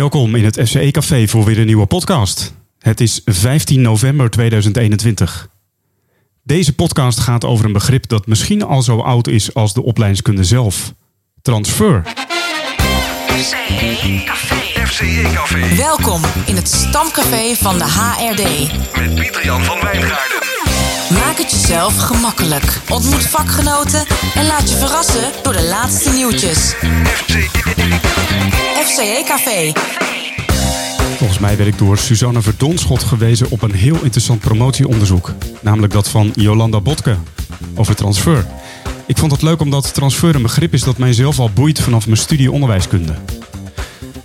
Welkom in het FCE Café voor weer een nieuwe podcast. Het is 15 november 2021. Deze podcast gaat over een begrip dat misschien al zo oud is als de opleidingskunde zelf. Transfer. FCE Café. FCE Café Welkom in het stamcafé van de HRD. met Pieter-Jan van Wijngaarden. Maak het jezelf gemakkelijk. Ontmoet vakgenoten en laat je verrassen door de laatste nieuwtjes. FCE Café. Volgens mij werd ik door Suzanne Verdonschot gewezen op een heel interessant promotieonderzoek. Namelijk dat van Jolanda Botke over transfer. Ik vond het leuk omdat transfer een begrip is dat mijzelf al boeit vanaf mijn studie onderwijskunde.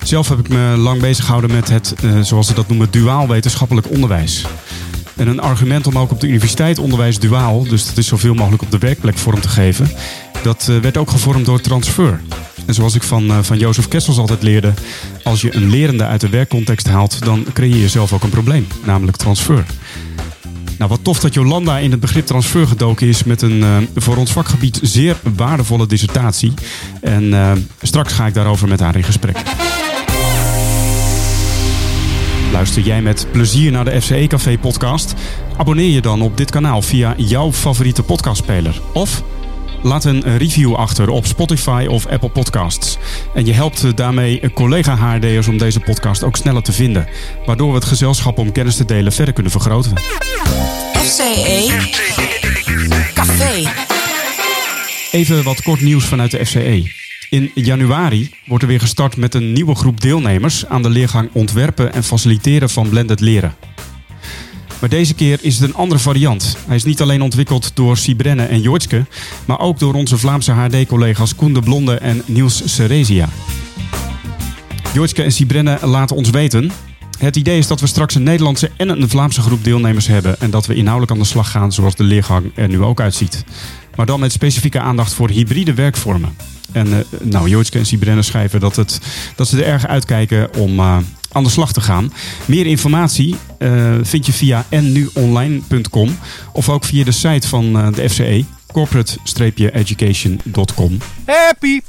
Zelf heb ik me lang bezig gehouden met het, eh, zoals ze dat noemen, duaal wetenschappelijk onderwijs. En een argument om ook op de universiteit onderwijs duaal, dus dat is zoveel mogelijk op de werkplek vorm te geven, dat eh, werd ook gevormd door transfer. En zoals ik van, eh, van Jozef Kessels altijd leerde, als je een lerende uit de werkcontext haalt, dan creëer je zelf ook een probleem, namelijk transfer. Nou, wat tof dat Jolanda in het begrip transfer gedoken is met een eh, voor ons vakgebied zeer waardevolle dissertatie. En straks ga ik daarover met haar in gesprek. Luister jij met plezier naar de FCE Café podcast? Abonneer je dan op dit kanaal via jouw favoriete podcastspeler. Of laat een review achter op Spotify of Apple Podcasts. En je helpt daarmee collega HRD'ers om deze podcast ook sneller te vinden. Waardoor we het gezelschap om kennis te delen verder kunnen vergroten. FCE Café. Even wat kort nieuws vanuit de FCE. In januari wordt er weer gestart met een nieuwe groep deelnemers aan de leergang Ontwerpen en Faciliteren van Blended Leren. Maar deze keer is het een andere variant. Hij is niet alleen ontwikkeld door Sibrenne en Joitske, maar ook door onze Vlaamse HD-collega's Koen de Blonde en Niels Serezia. Joitske en Sibrenne laten ons weten. Het idee is dat we straks een Nederlandse en een Vlaamse groep deelnemers hebben en dat we inhoudelijk aan de slag gaan zoals de leergang er nu ook uitziet. Maar dan met specifieke aandacht voor hybride werkvormen. En eh, nou, Joitske en Sibrenne schrijven dat, het, dat ze er erg uitkijken om eh, aan de slag te gaan. Meer informatie eh, vind je via nuonline.com of ook via de site van de FCE, corporate-education.com. Happy.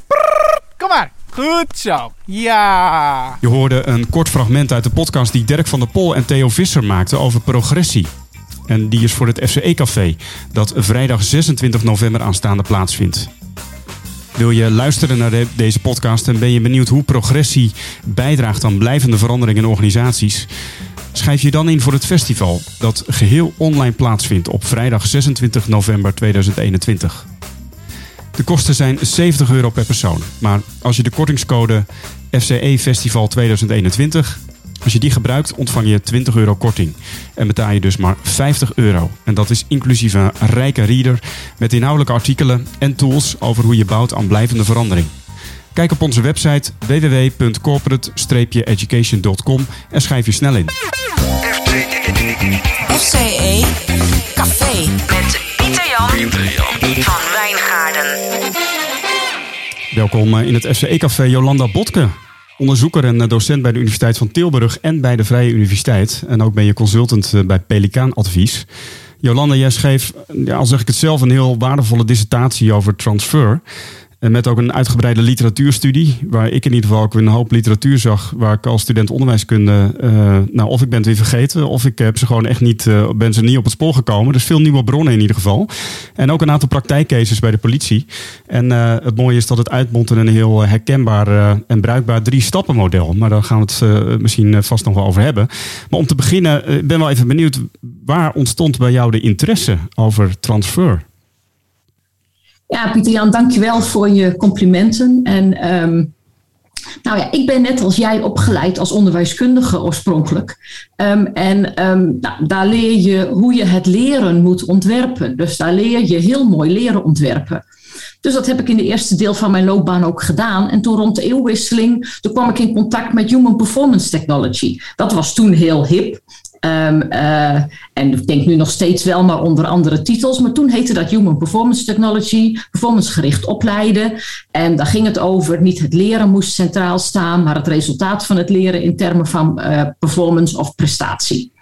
Kom maar. Goed zo. Ja. Je hoorde een kort fragment uit de podcast die Dirk van der Pol en Theo Visser maakten over progressie. En die is voor het FCE Café, dat vrijdag 26 november aanstaande plaatsvindt. Wil je luisteren naar de- deze podcast en ben je benieuwd hoe progressie bijdraagt aan blijvende verandering in organisaties? Schrijf je dan in voor het festival dat geheel online plaatsvindt op vrijdag 26 november 2021. De kosten zijn 70 euro per persoon. Maar als je de kortingscode FCE Festival 2021, als je die gebruikt, ontvang je 20 euro korting. En betaal je dus maar 50 euro. En dat is inclusief een rijke reader met inhoudelijke artikelen en tools over hoe je bouwt aan blijvende verandering. Kijk op onze website www.corporate-education.com en schrijf je snel in. FCE Café. Met Pieter-Jan Pieter-Jan. van. Welkom eh, in het FCE-café Jolanda Botke. Onderzoeker en eh, docent bij de Universiteit van Tilburg en bij de Vrije Universiteit. En ook ben je consultant eh, bij Pelikaan Advies. Jolanda, jij schreef, ja, al zeg ik het zelf, een heel waardevolle dissertatie over transfer. En met ook een uitgebreide literatuurstudie, waar ik in ieder geval ook een hoop literatuur zag, waar ik als student onderwijskunde, eh, nou of ik ben het weer vergeten, of ik heb ze gewoon echt niet, eh, ben ze niet op het spoor gekomen. Dus veel nieuwe bronnen in ieder geval. En ook een aantal praktijkcases bij de politie. En eh, het mooie is dat het uitmondt in een heel herkenbaar en bruikbaar drie-stappen model. Maar daar gaan we het misschien vast nog wel over hebben. Maar om te beginnen, ik ben wel even benieuwd, waar ontstond bij jou de interesse over transfer? Ja, Pieter-Jan, dankjewel voor je complimenten. En ehm, nou ja, ik ben net als jij opgeleid als onderwijskundige oorspronkelijk. Ehm, en ehm, nou, daar leer je hoe je het leren moet ontwerpen. Dus daar leer je heel mooi leren ontwerpen. Dus dat heb ik in de eerste deel van mijn loopbaan ook gedaan. En toen rond de eeuwwisseling, toen kwam ik in contact met Human Performance Technology. Dat was toen heel hip. Ehm, eh, en ik denk nu nog steeds wel, maar onder andere titels. Maar toen heette dat Human Performance Technology, performancegericht opleiden. En daar ging het over, niet het leren moest centraal staan, maar het resultaat van het leren in termen van eh, performance of prestatie.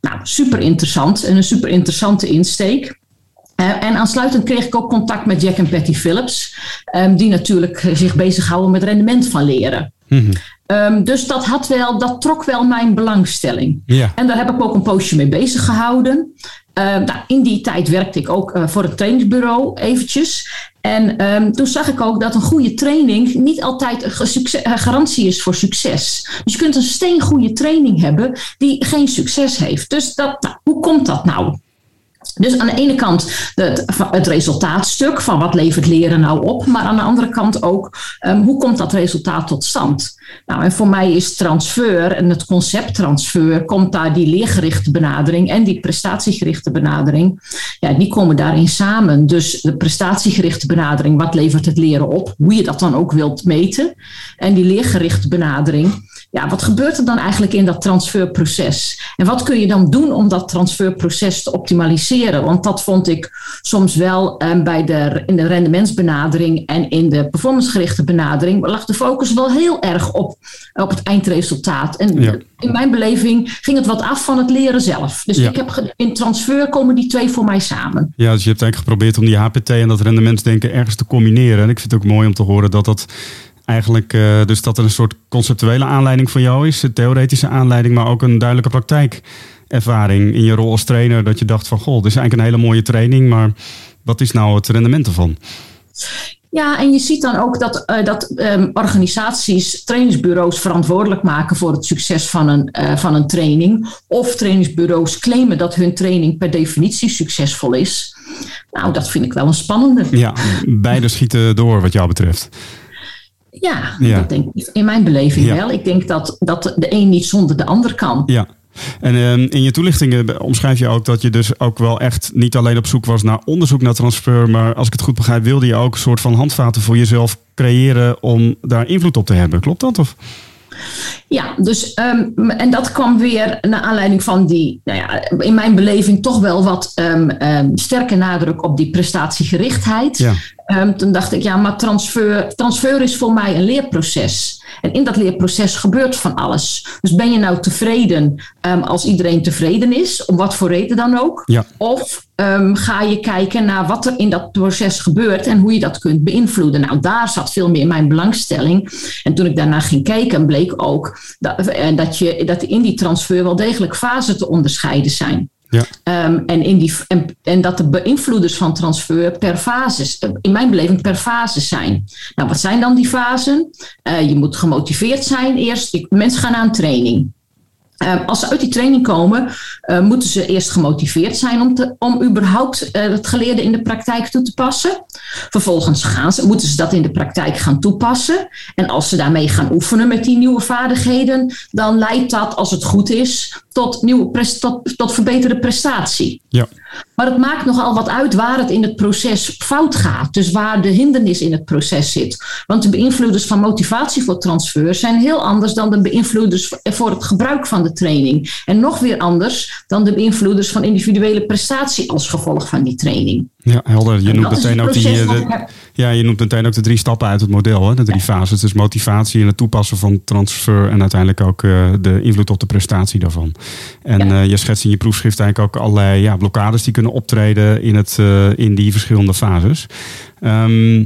Nou, super interessant en een super interessante insteek. Uh, en aansluitend kreeg ik ook contact met Jack en Patty Phillips, um, die natuurlijk zich bezighouden met rendement van leren. Mhm. Ehm, dus dat, had wel, dat trok wel mijn belangstelling. Ja. En daar heb ik ook een poosje mee bezig gehouden. Ehm, nou, in die tijd werkte ik ook eh, voor het trainingsbureau eventjes. En ehm, toen zag ik ook dat een goede training niet altijd een garantie is voor succes. Dus je kunt een steengoede training hebben die geen succes heeft. Dus dat, nou, hoe komt dat nou? Dus aan de ene kant het, het resultaatstuk van wat levert leren nou op, maar aan de andere kant ook ehm, hoe komt dat resultaat tot stand? Nou, en voor mij is transfer en het concept transfer, komt daar die leergerichte benadering en die prestatiegerichte benadering, ja, die komen daarin samen. Dus de prestatiegerichte benadering, wat levert het leren op, hoe je dat dan ook wilt meten, en die leergerichte benadering, ja, wat gebeurt er dan eigenlijk in dat transferproces? En wat kun je dan doen om dat transferproces te optimaliseren? Want dat vond ik soms wel eh, bij de, in de rendementsbenadering en in de performancegerichte benadering lag de focus wel heel erg op, op het eindresultaat. En Ja. in mijn beleving ging het wat af van het leren zelf. Dus Ja. ik heb in transfer komen die twee voor mij samen. Ja, dus je hebt eigenlijk geprobeerd om die HPT en dat rendementsdenken ergens te combineren. En ik vind het ook mooi om te horen dat dat eigenlijk, eh, dus dat er een soort conceptuele aanleiding voor jou is, een theoretische aanleiding, maar ook een duidelijke praktijkervaring in je rol als trainer. Dat je dacht van, goh, dit is eigenlijk een hele mooie training, maar wat is nou het rendement ervan? Ja, en je ziet dan ook dat, eh, dat ehm, organisaties trainingsbureaus verantwoordelijk maken voor het succes van een, eh, van een training. Of trainingsbureaus claimen dat hun training per definitie succesvol is. Nou, dat vind ik wel een spannende. Ja, beide schieten door wat jou betreft. Ja, Ja. dat denk ik in mijn beleving Ja. wel. Ik denk dat, dat de een niet zonder de ander kan. Ja. En ehm, in je toelichtingen omschrijf je ook dat je dus ook wel echt niet alleen op zoek was naar onderzoek naar transfer, maar als ik het goed begrijp, wilde je ook een soort van handvaten voor jezelf creëren om daar invloed op te hebben. Klopt dat? Of? Ja, dus ehm, en dat kwam weer naar aanleiding van die, nou ja, in mijn beleving toch wel wat ehm, sterke nadruk op die prestatiegerichtheid. Ja. Ehm, toen dacht ik, ja, maar transfer, transfer is voor mij een leerproces. En in dat leerproces gebeurt van alles. Dus ben je nou tevreden ehm, als iedereen tevreden is, om wat voor reden dan ook? Ja. Of ehm, ga je kijken naar wat er in dat proces gebeurt en hoe je dat kunt beïnvloeden? Nou, daar zat veel meer mijn belangstelling. En toen ik daarna ging kijken, bleek ook dat, eh, dat, je, dat in die transfer wel degelijk fasen te onderscheiden zijn. Ja. Ehm, en, in die, en, dat de beïnvloeders van transfer per fase, in mijn beleving per fase zijn. Nou, wat zijn dan die fasen? Eh, je moet gemotiveerd zijn eerst. Mensen gaan aan training. Ehm, als ze uit die training komen, eh, moeten ze eerst gemotiveerd zijn om, te, om überhaupt eh, het geleerde in de praktijk toe te passen. Vervolgens gaan ze, moeten ze dat in de praktijk gaan toepassen. En als ze daarmee gaan oefenen met die nieuwe vaardigheden, dan leidt dat, als het goed is, tot, nieuwe tot, tot verbeterde prestatie. Ja. Maar het maakt nogal wat uit waar het in het proces fout gaat. Dus waar de hindernis in het proces zit. Want de beïnvloeders van motivatie voor transfer zijn heel anders dan de beïnvloeders voor het gebruik van de training. En nog weer anders dan de beïnvloeders van individuele prestatie als gevolg van die training. Ja, helder. Je noemt meteen ook die, eh, de, ja, je noemt meteen ook de drie stappen uit het model, hè? de drie fases. Dus motivatie en het toepassen van transfer en uiteindelijk ook eh, de invloed op de prestatie daarvan. En Ja. eh, je schetst in je proefschrift eigenlijk ook allerlei ja, blokkades die kunnen optreden in, het, in die verschillende fases. Ehm,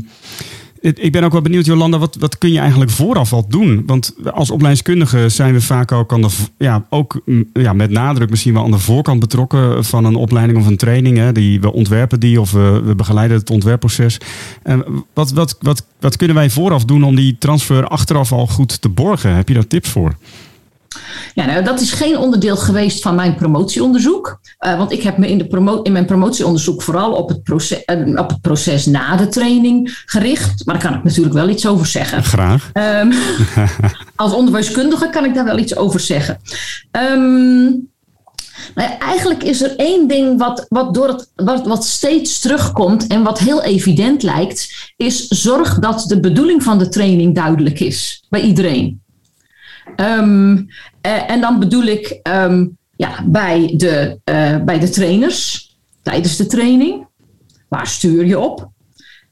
ik ben ook wel benieuwd, Jolanda, wat, wat kun je eigenlijk vooraf al doen? Want als opleidingskundige zijn we vaak ook, aan de, ja, ook mm, ja, met nadruk misschien wel aan de voorkant betrokken van een opleiding of een training. Hè, die, we ontwerpen die of we, we begeleiden het ontwerpproces. En wat, wat, wat, wat kunnen wij vooraf doen om die transfer achteraf al goed te borgen? Heb je daar tips voor? Ja, nou, dat is geen onderdeel geweest van mijn promotieonderzoek. Eh, want ik heb me in, de promo in mijn promotieonderzoek vooral op het, proces, eh, op het proces na de training gericht. Maar daar kan ik natuurlijk wel iets over zeggen. Graag. Ehm, als onderwijskundige kan ik daar wel iets over zeggen. Ehm, nou ja, eigenlijk is er één ding wat, wat, door het, wat, wat steeds terugkomt en wat heel evident lijkt, is zorg dat de bedoeling van de training duidelijk is bij iedereen. Ehm, eh, en dan bedoel ik ehm, ja, bij, de, eh, bij de trainers tijdens de training. Waar stuur je op?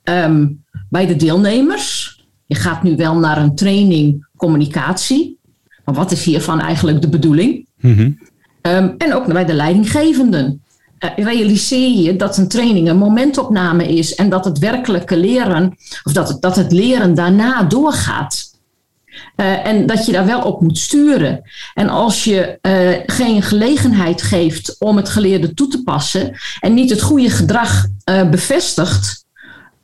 Ehm, bij de deelnemers. Je gaat nu wel naar een training communicatie. Maar wat is hiervan eigenlijk de bedoeling? Mhm. En ook bij de leidinggevenden. Eh, realiseer je dat een training een momentopname is en dat het werkelijke leren, of dat het, dat het leren daarna doorgaat. Uh, en dat je daar wel op moet sturen. En als je uh, geen gelegenheid geeft om het geleerde toe te passen en niet het goede gedrag uh, bevestigt,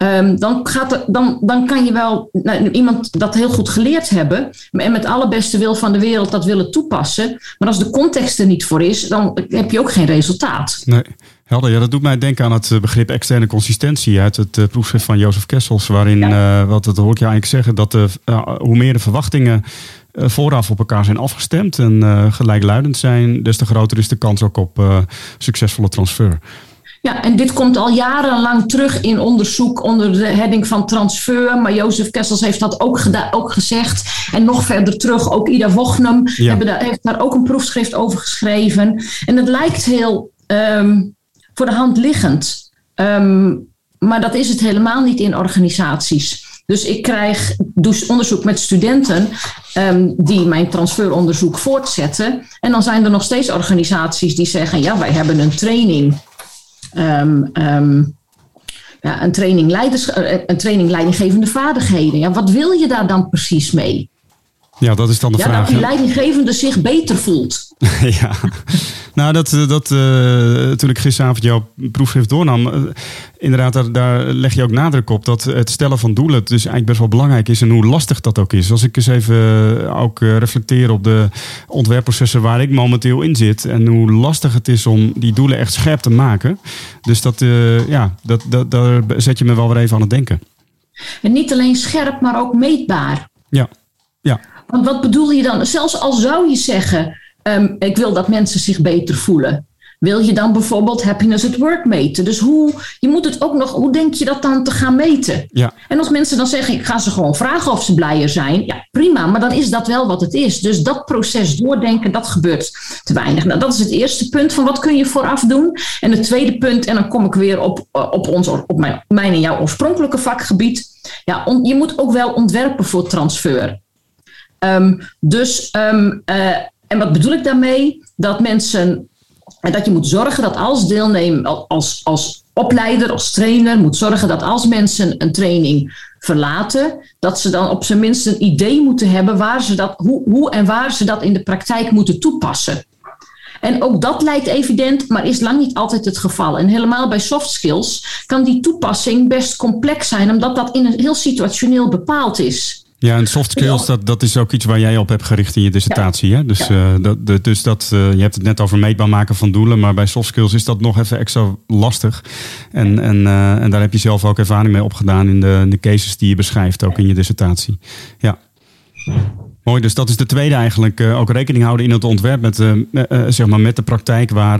Um, dan, gaat er, dan, dan kan je wel nou, iemand dat heel goed geleerd hebben en met alle beste wil van de wereld dat willen toepassen. Maar als de context er niet voor is, dan heb je ook geen resultaat. Nee. Helder, ja, dat doet mij denken aan het begrip externe consistentie uit het uh, proefschrift van Jozef Kessels, waarin, ja. uh, wat dat hoor ik je eigenlijk zeggen, dat de, uh, hoe meer de verwachtingen vooraf op elkaar zijn afgestemd en gelijkluidend zijn, des te groter is de kans ook op succesvolle transfer. Ja, en dit komt al jarenlang terug in onderzoek onder de heading van transfer. Maar Jozef Kessels heeft dat ook, ook gezegd. En nog verder terug, ook Ida Wochnum ja. daar, heeft daar ook een proefschrift over geschreven. En het lijkt heel um, voor de hand liggend. Um, maar dat is het helemaal niet in organisaties. Dus ik krijg dus onderzoek met studenten um, die mijn transferonderzoek voortzetten. En dan zijn er nog steeds organisaties die zeggen: ja, wij hebben een training um, ja, een, training leiders, een training leidinggevende vaardigheden. Ja, wat wil je daar dan precies mee? Ja, dat is dan de ja, vraag. Dat die leidinggevende zich beter voelt. ja, nou, dat, dat, uh, toen ik gisteravond jouw proefschrift doornam, uh, inderdaad, daar, daar, leg je ook nadruk op dat het stellen van doelen dus eigenlijk best wel belangrijk is en hoe lastig dat ook is. Als ik eens even ook reflecteer op de ontwerpprocessen waar ik momenteel in zit en hoe lastig het is om die doelen echt scherp te maken. Dus dat, ja, dat, dat, daar zet je me wel weer even aan het denken. En niet alleen scherp, maar ook meetbaar. Ja, ja. Want wat bedoel je dan? Zelfs al zou je zeggen, um, ik wil dat mensen zich beter voelen. Wil je dan bijvoorbeeld happiness at work meten? Dus hoe, je moet het ook nog, hoe denk je dat dan te gaan meten? Ja. En als mensen dan zeggen, ik ga ze gewoon vragen of ze blijer zijn. Ja, prima, maar dan is dat wel wat het is. Dus dat proces doordenken, dat gebeurt te weinig. Nou, dat is het eerste punt van wat kun je vooraf doen. En het tweede punt, en dan kom ik weer op, op, ons, op mijn, mijn en jouw oorspronkelijke vakgebied. Ja, on, je moet ook wel ontwerpen voor transfer. Um, dus, um, uh, en wat bedoel ik daarmee? Dat mensen, en dat je moet zorgen dat als deelnemer, als, als opleider, als trainer, moet zorgen dat als mensen een training verlaten, dat ze dan op zijn minst een idee moeten hebben waar ze dat, hoe, hoe en waar ze dat in de praktijk moeten toepassen. En ook dat lijkt evident, maar is lang niet altijd het geval. En helemaal bij soft skills kan die toepassing best complex zijn, omdat dat in een heel situationeel bepaald is. Ja, en soft skills, dat, dat is ook iets waar jij op hebt gericht in je dissertatie. Ja. Hè? Dus, ja. uh, dat, de, dus dat, uh, je hebt het net over meetbaar maken van doelen, maar bij soft skills is dat nog even extra lastig. En, en, uh, en daar heb je zelf ook ervaring mee opgedaan in de, in de cases die je beschrijft, ook in je dissertatie. Ja. Mooi, dus dat is de tweede eigenlijk. Ook rekening houden in het ontwerp met, zeg maar met de praktijk waar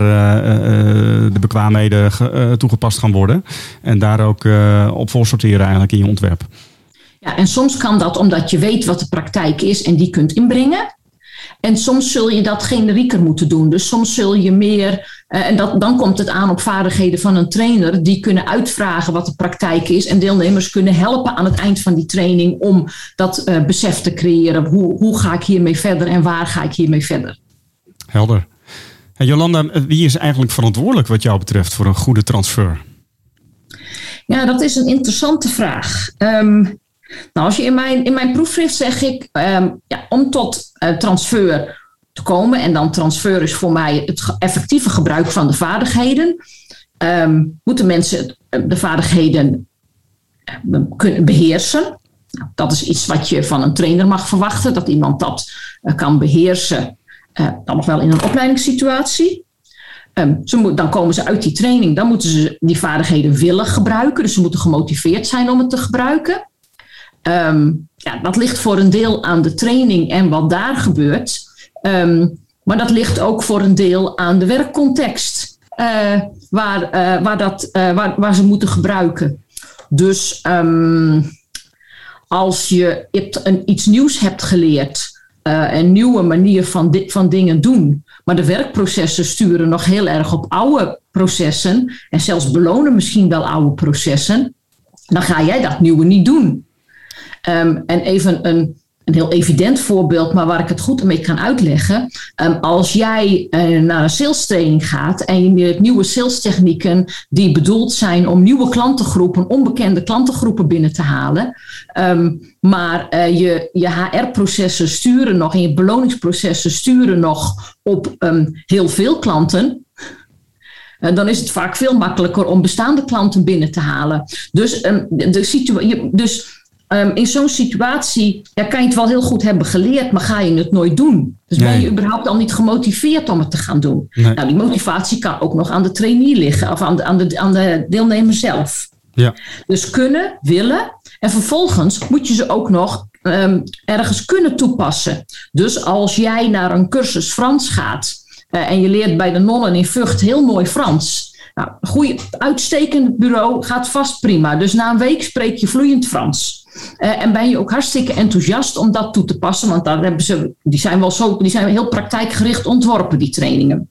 de bekwaamheden toegepast gaan worden. En daar ook op voorsorteren eigenlijk in je ontwerp. Ja, en soms kan dat omdat je weet wat de praktijk is en die kunt inbrengen. En soms zul je dat generieker moeten doen. Dus soms zul je meer, uh, en dat, dan komt het aan op vaardigheden van een trainer, die kunnen uitvragen wat de praktijk is. En deelnemers kunnen helpen aan het eind van die training om dat uh, besef te creëren. Hoe, hoe ga ik hiermee verder en waar ga ik hiermee verder? Helder. En Jolanda, wie is eigenlijk verantwoordelijk wat jou betreft voor een goede transfer? Ja, dat is een interessante vraag. Um, nou, als je in mijn, in mijn proefschrift zeg ik, um, ja, om tot uh, transfer te komen, en dan transfer is voor mij het effectieve gebruik van de vaardigheden, um, moeten mensen de vaardigheden kunnen beheersen. Nou, dat is iets wat je van een trainer mag verwachten, dat iemand dat kan beheersen, uh, dan nog wel in een opleidingssituatie. Um, ze dan komen ze uit die training, dan moeten ze die vaardigheden willen gebruiken, dus ze moeten gemotiveerd zijn om het te gebruiken. Um, ja, dat ligt voor een deel aan de training en wat daar gebeurt. Um, maar dat ligt ook voor een deel aan de werkcontext uh, waar, uh, waar, dat, uh, waar, waar ze moeten gebruiken. Dus um, als je een, iets nieuws hebt geleerd, een nieuwe manier van, di van dingen doen, maar de werkprocessen sturen nog heel erg op oude processen en zelfs belonen misschien wel oude processen, dan ga jij dat nieuwe niet doen. Um, en even een, een heel evident voorbeeld, maar waar ik het goed mee kan uitleggen. Ehm, als jij uh, naar een sales training gaat en je hebt nieuwe sales technieken die bedoeld zijn om nieuwe klantengroepen, onbekende klantengroepen binnen te halen. Um, maar uh, je, je HR-processen sturen nog en je beloningsprocessen sturen nog op heel veel klanten. Uh, dan is het vaak veel makkelijker om bestaande klanten binnen te halen. Dus, de situatie. Dus Um, in zo'n situatie ja, kan je het wel heel goed hebben geleerd, maar ga je het nooit doen. Dus nee. ben je überhaupt al niet gemotiveerd om het te gaan doen. Nee. Nou, die motivatie kan ook nog aan de trainee liggen of aan de, aan de, aan de deelnemer zelf. Ja. Dus kunnen, willen en vervolgens moet je ze ook nog um, ergens kunnen toepassen. Dus als jij naar een cursus Frans gaat uh, en je leert bij de nonnen in Vught heel mooi Frans. Nou, een goede, uitstekend bureau gaat vast prima. Dus na een week spreek je vloeiend Frans. Uh, en ben je ook hartstikke enthousiast om dat toe te passen, want daar hebben ze, die zijn wel zo, die zijn heel praktijkgericht ontworpen, die trainingen.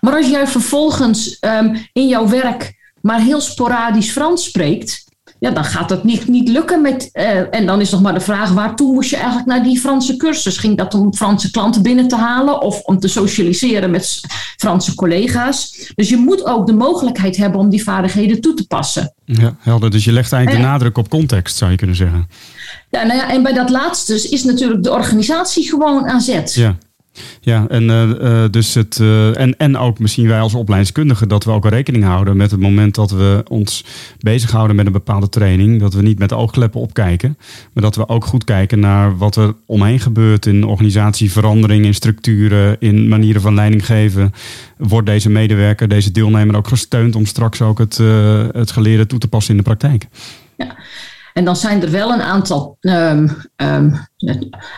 Maar als jij vervolgens um, in jouw werk maar heel sporadisch Frans spreekt, ja, dan gaat dat niet, niet lukken. Met, uh, en dan is nog maar de vraag, waartoe moest je eigenlijk naar die Franse cursus? Ging dat om Franse klanten binnen te halen of om te socialiseren met Franse collega's? Dus je moet ook de mogelijkheid hebben om die vaardigheden toe te passen. Ja, helder. Dus je legt eigenlijk de nadruk op context, zou je kunnen zeggen. Ja, nou ja, en bij dat laatste is natuurlijk de organisatie gewoon aan zet. Ja. Ja, en, uh, dus het, uh, en, en ook misschien wij als opleidingskundigen dat we ook rekening houden met het moment dat we ons bezighouden met een bepaalde training. Dat we niet met oogkleppen opkijken, maar dat we ook goed kijken naar wat er omheen gebeurt in organisatieverandering, in structuren, in manieren van leiding geven. Wordt deze medewerker, deze deelnemer ook gesteund om straks ook het, het geleerde toe te passen in de praktijk? Ja. En dan zijn er wel een aantal, um, um,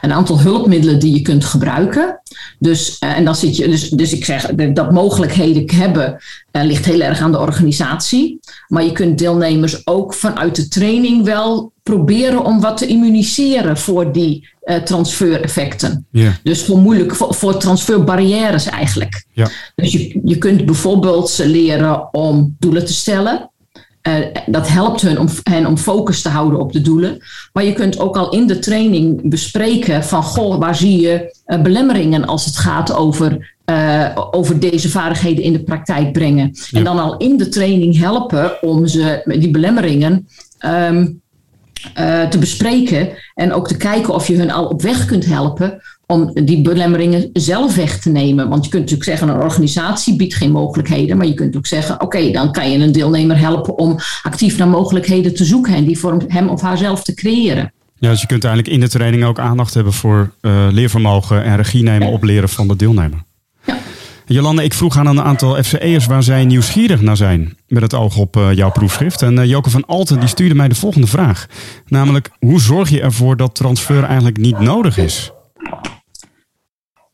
een aantal hulpmiddelen die je kunt gebruiken. Dus, uh, en dan zit je, dus, dus ik zeg dat mogelijkheden hebben uh, ligt heel erg aan de organisatie. Maar je kunt deelnemers ook vanuit de training wel proberen om wat te immuniseren voor die uh, transfereffecten. Yeah. Dus voor moeilijk, voor, voor transferbarrières eigenlijk. Ja. Dus je, je kunt bijvoorbeeld ze leren om doelen te stellen. Uh, dat helpt hun om, hen om focus te houden op de doelen. Maar je kunt ook al in de training bespreken van goh, waar zie je uh, belemmeringen als het gaat over, uh, over deze vaardigheden in de praktijk brengen. Ja. En dan al in de training helpen om ze die belemmeringen um, te bespreken. En ook te kijken of je hun al op weg kunt helpen om die belemmeringen zelf weg te nemen. Want je kunt natuurlijk zeggen, een organisatie biedt geen mogelijkheden. Maar je kunt ook zeggen, oké, okay, dan kan je een deelnemer helpen om actief naar mogelijkheden te zoeken en die voor hem of haarzelf te creëren. Ja, dus je kunt eigenlijk in de training ook aandacht hebben voor uh, leervermogen en regie nemen ja. op leren van de deelnemer. Ja. Jolande, ik vroeg aan een aantal FCE'ers waar zij nieuwsgierig naar zijn met het oog op uh, jouw proefschrift. En uh, Joke van Alten die stuurde mij de volgende vraag. Namelijk, hoe zorg je ervoor dat transfer eigenlijk niet nodig is?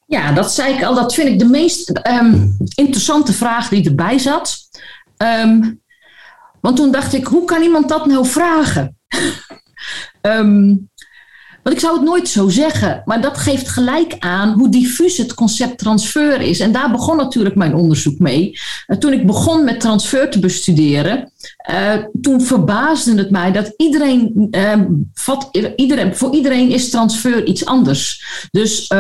Ja, dat zei ik al. Dat vind ik de meest um, interessante vraag die erbij zat. Um, want toen dacht ik, hoe kan iemand dat nou vragen? um, want ik zou het nooit zo zeggen, maar dat geeft gelijk aan hoe diffuus het concept transfer is. En daar begon natuurlijk mijn onderzoek mee. Toen ik begon met transfer te bestuderen, uh, toen verbaasde het mij dat iedereen, iedereen, voor iedereen is transfer iets anders. Dus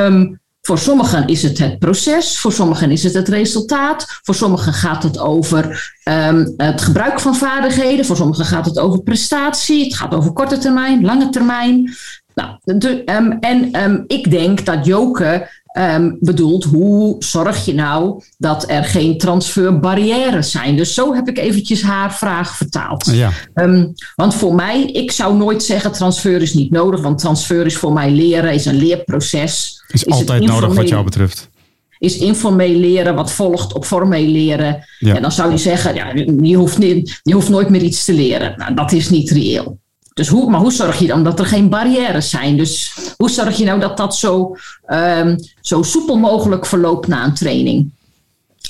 voor sommigen is het het proces, voor sommigen is het het resultaat, voor sommigen gaat het over um, het gebruik van vaardigheden, voor sommigen gaat het over prestatie, het gaat over korte termijn, lange termijn. Nou, de, um, en um, ik denk dat Joke um, bedoelt hoe zorg je nou dat er geen transferbarrières zijn. Dus zo heb ik eventjes haar vraag vertaald. Ja. Um, want voor mij, ik zou nooit zeggen transfer is niet nodig, want transfer is voor mij leren, is een leerproces. Is, is altijd nodig wat jou betreft is informeel leren wat volgt op formeel leren. Ja. En dan zou je zeggen, ja, je, hoeft niet, je hoeft nooit meer iets te leren. Nou, dat is niet reëel. Dus hoe, maar hoe zorg je dan dat er geen barrières zijn? Dus hoe zorg je nou dat dat zo, um, zo soepel mogelijk verloopt na een training?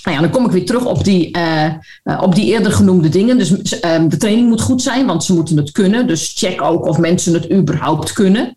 Nou ja, dan kom ik weer terug op die, uh, uh, op die eerder genoemde dingen. Dus uh, de training moet goed zijn, want ze moeten het kunnen. Dus check ook of mensen het überhaupt kunnen.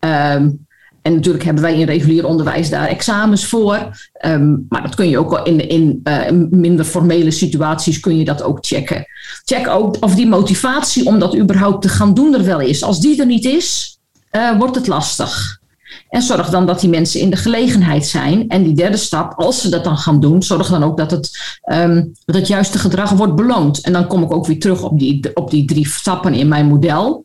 Um, en natuurlijk hebben wij in regulier onderwijs daar examens voor. Um, maar dat kun je ook in, in uh, minder formele situaties kun je dat ook checken. Check ook of die motivatie om dat überhaupt te gaan doen er wel is. Als die er niet is, uh, wordt het lastig. En zorg dan dat die mensen in de gelegenheid zijn. En die derde stap, als ze dat dan gaan doen, zorg dan ook dat het, ehm, dat het juiste gedrag wordt beloond. En dan kom ik ook weer terug op die, op die drie stappen in mijn model.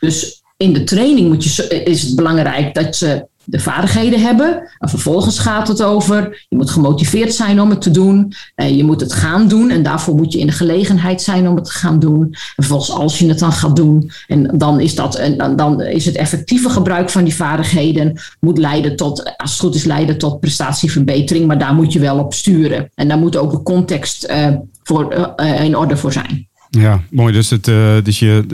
Dus in de training moet je, is het belangrijk dat ze de vaardigheden hebben. En vervolgens gaat het over, je moet gemotiveerd zijn om het te doen. En je moet het gaan doen en daarvoor moet je in de gelegenheid zijn om het te gaan doen. En vervolgens als je het dan gaat doen, en dan is, dat, en dan, is het effectieve gebruik van die vaardigheden moet leiden tot, als het goed is, leiden tot prestatieverbetering. Maar daar moet je wel op sturen. En daar moet ook de context uh, voor, in orde voor zijn. Ja, mooi. Dus, het, uh, dus je,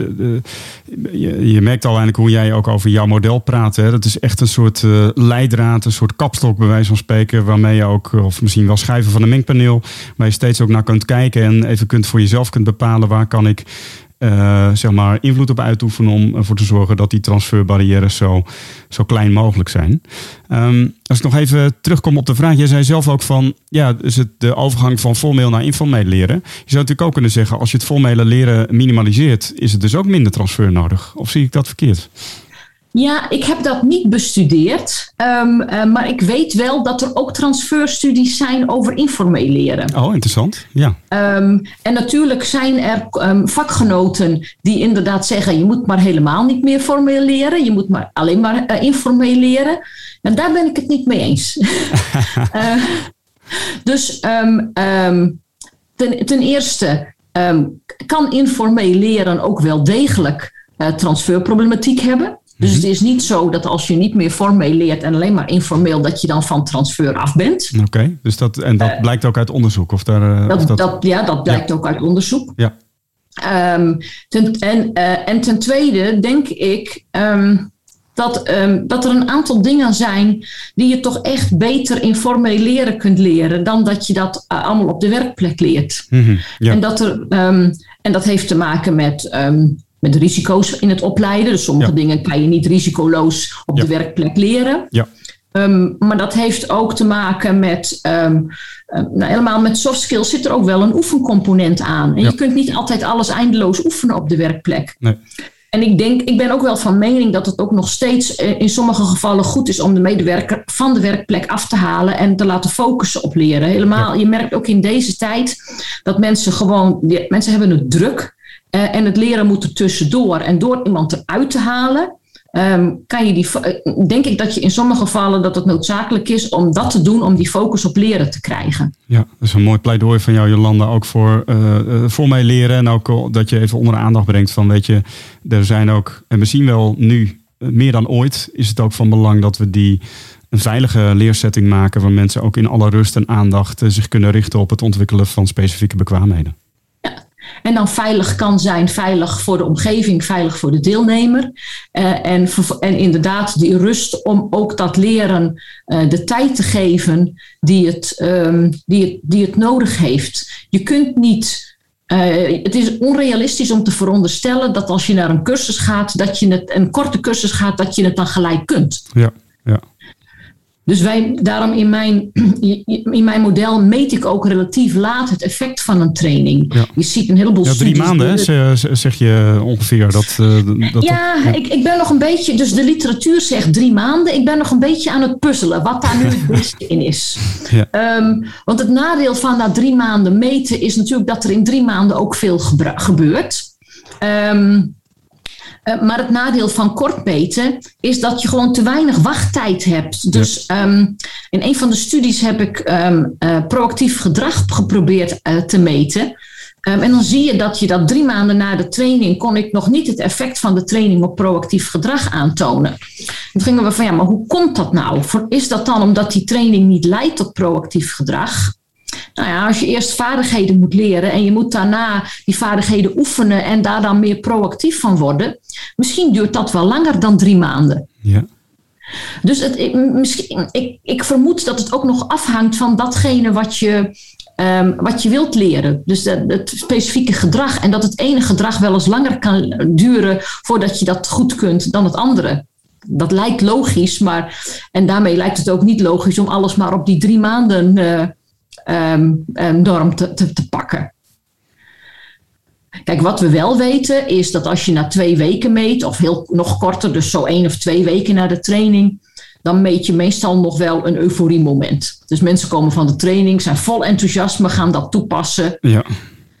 je, je, merkt al eigenlijk hoe jij ook over jouw model praat. Hè? Dat is echt een soort uh, leidraad, een soort kapstok bij wijze van spreken. Waarmee je ook, of misschien wel schrijven van een mengpaneel. Waar je steeds ook naar kunt kijken en even kunt voor jezelf kunt bepalen waar kan ik uh, zeg maar invloed op uitoefenen om ervoor te zorgen dat die transferbarrières zo, zo klein mogelijk zijn. Um, als ik nog even terugkom op de vraag, jij zei zelf ook van, ja, is het de overgang van formeel naar informeel leren? Je zou natuurlijk ook kunnen zeggen, als je het formele leren minimaliseert, is het dus ook minder transfer nodig. Of zie ik dat verkeerd? Ja, ik heb dat niet bestudeerd. Um, uh, maar ik weet wel dat er ook transferstudies zijn over informeel leren. Oh, interessant. Ja. Um, en natuurlijk zijn er um, vakgenoten die inderdaad zeggen: je moet maar helemaal niet meer formeel leren. Je moet maar alleen maar uh, informeel leren. En daar ben ik het niet mee eens. uh, dus ten, ten, eerste kan informeel leren ook wel degelijk transferproblematiek hebben. Dus het is niet zo dat als je niet meer formeel leert en alleen maar informeel, dat je dan van transfer af bent. Oké, okay, dus dat, en dat uh, blijkt ook uit onderzoek? Of daar, uh, dat, of dat... dat, ja, dat blijkt ja. ook uit onderzoek. Ja. Um, ten, en, uh, en ten tweede denk ik um, dat, um, dat er een aantal dingen zijn die je toch echt beter informeel leren kunt leren dan dat je dat allemaal op de werkplek leert. Mm -hmm, ja. en, dat er, en dat heeft te maken met met risico's in het opleiden. Dus sommige ja. dingen kan je niet risicoloos op ja. de werkplek leren. Ja. Um, maar dat heeft ook te maken met, um, uh, nou, helemaal met soft skills zit er ook wel een oefencomponent aan. En ja. je kunt niet altijd alles eindeloos oefenen op de werkplek. Nee. En ik denk, ik ben ook wel van mening dat het ook nog steeds in sommige gevallen goed is om de medewerker van de werkplek af te halen en te laten focussen op leren. Helemaal, je merkt ook in deze tijd dat mensen gewoon, mensen hebben het druk. Uh, en het leren moet er tussendoor. En door iemand eruit te halen, um, kan je die, denk ik dat je in sommige gevallen dat het noodzakelijk is om dat te doen, om die focus op leren te krijgen. Ja, dat is een mooi pleidooi van jou, Jolanda, ook voor, uh, voor mij leren. En ook dat je even onder de aandacht brengt van, weet je, er zijn ook, en misschien wel nu meer dan ooit, is het ook van belang dat we die een veilige leersetting maken waar mensen ook in alle rust en aandacht zich kunnen richten op het ontwikkelen van specifieke bekwaamheden. En dan veilig kan zijn, veilig voor de omgeving, veilig voor de deelnemer. Uh, en, en inderdaad die rust om ook dat leren uh, de tijd te geven die het, um, die, het, die het nodig heeft. Je kunt niet. Uh, het is onrealistisch om te veronderstellen dat als je naar een cursus gaat, dat je het, een korte cursus gaat, dat je het dan gelijk kunt. Ja, ja. Dus wij, daarom in mijn, in mijn model meet ik ook relatief laat het effect van een training. Ja. Je ziet een heleboel ja, drie maanden, hè, zeg je ongeveer. Dat, uh, dat ja, dat, ja. Ik, ik ben nog een beetje, dus de literatuur zegt drie maanden. Ik ben nog een beetje aan het puzzelen wat daar nu het beste in is. Ja. Um, want het nadeel van na drie maanden meten is natuurlijk dat er in drie maanden ook veel gebeurt. Um, uh, maar het nadeel van kort meten is dat je gewoon te weinig wachttijd hebt. Dus ja. um, in een van de studies heb ik um, uh, proactief gedrag geprobeerd uh, te meten. Um, en dan zie je dat je dat drie maanden na de training kon ik nog niet het effect van de training op proactief gedrag aantonen. Dan gingen we van ja, maar hoe komt dat nou? Is dat dan omdat die training niet leidt tot proactief gedrag? Nou ja, als je eerst vaardigheden moet leren en je moet daarna die vaardigheden oefenen en daar dan meer proactief van worden, misschien duurt dat wel langer dan drie maanden. Ja. Dus het, ik, misschien, ik, ik vermoed dat het ook nog afhangt van datgene wat je, um, wat je wilt leren. Dus het, het specifieke gedrag. En dat het ene gedrag wel eens langer kan duren voordat je dat goed kunt dan het andere dat lijkt logisch, maar en daarmee lijkt het ook niet logisch om alles maar op die drie maanden uh, um, norm te, te, te, pakken. Kijk, wat we wel weten is dat als je na twee weken meet, of heel nog korter, dus zo één of twee weken na de training, dan meet je meestal nog wel een euforiemoment. Dus mensen komen van de training, zijn vol enthousiasme, gaan dat toepassen. Ja,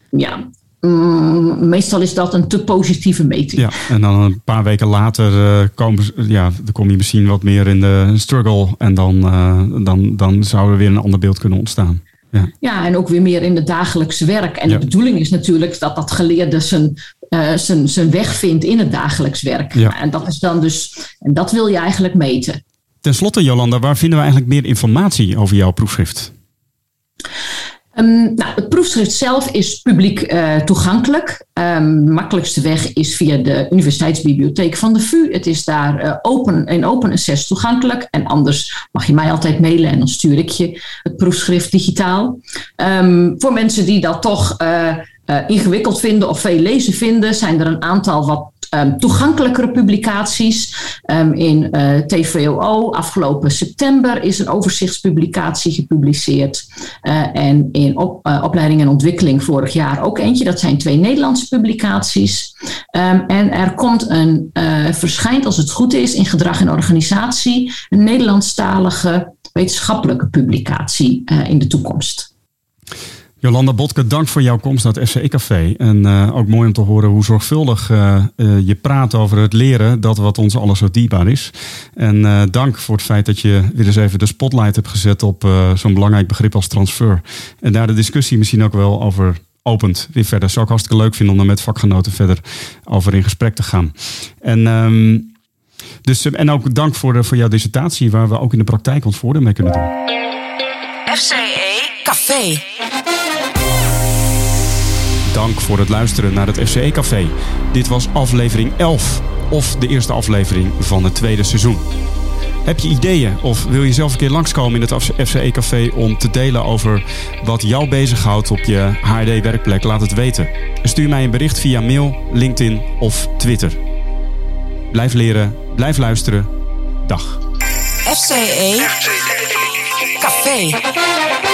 Ja, mm, meestal is dat een te positieve meting. ja. en dan een paar weken later eh, komen, ze- ja, dan kom je misschien wat meer in de struggle. En dan, eh, dan, dan zou er weer een ander beeld kunnen ontstaan. Ja, Ja, en ook weer meer in het dagelijkse werk. En Ja. de bedoeling is natuurlijk dat dat geleerde zijn, eh, zijn, zijn weg vindt in het dagelijks werk. Ja. En dat is dan dus, en dat wil je eigenlijk meten. Ten slotte, Jolanda, waar vinden we eigenlijk meer informatie over jouw proefschrift? Ehm, nou, het proefschrift zelf is publiek eh, toegankelijk. Ehm, de makkelijkste weg is via de Universiteitsbibliotheek van de VU. Het is daar eh, open, in open access toegankelijk. En anders mag je mij altijd mailen en dan stuur ik je het proefschrift digitaal. Ehm, voor mensen die dat toch eh, eh, ingewikkeld vinden of veel lezen vinden, zijn er een aantal wat ehm, toegankelijkere publicaties. Ehm, in eh, TVOO afgelopen september is een overzichtspublicatie gepubliceerd. Eh, en in op, opleiding en ontwikkeling vorig jaar ook eentje. Dat zijn twee Nederlandse publicaties. Ehm, en er komt een, verschijnt als het goed is, in gedrag en organisatie, een Nederlandstalige wetenschappelijke publicatie in de toekomst. Jolanda Botke, dank voor jouw komst naar het FCE Café. En eh, ook mooi om te horen hoe zorgvuldig eh, eh, je praat over het leren, dat wat ons alles zo dierbaar is. En dank voor het feit dat je weer eens even de spotlight hebt gezet op zo'n belangrijk begrip als transfer. En daar de discussie misschien ook wel over opent weer verder. Zou ik hartstikke leuk vinden om er met vakgenoten verder over in gesprek te gaan. En, ehm, dus, en ook dank voor, voor jouw dissertatie, waar we ook in de praktijk ons voordeel mee kunnen doen. FCE Café. Dank voor het luisteren naar het FCE Café. Dit was aflevering 11, of de eerste aflevering van het tweede seizoen. Heb je ideeën of wil je zelf een keer langskomen in het FCE Café om te delen over wat jou bezighoudt op je HRD-werkplek? Laat het weten. Stuur mij een bericht via mail, LinkedIn of Twitter. Blijf leren, blijf luisteren. Dag. FCE Café.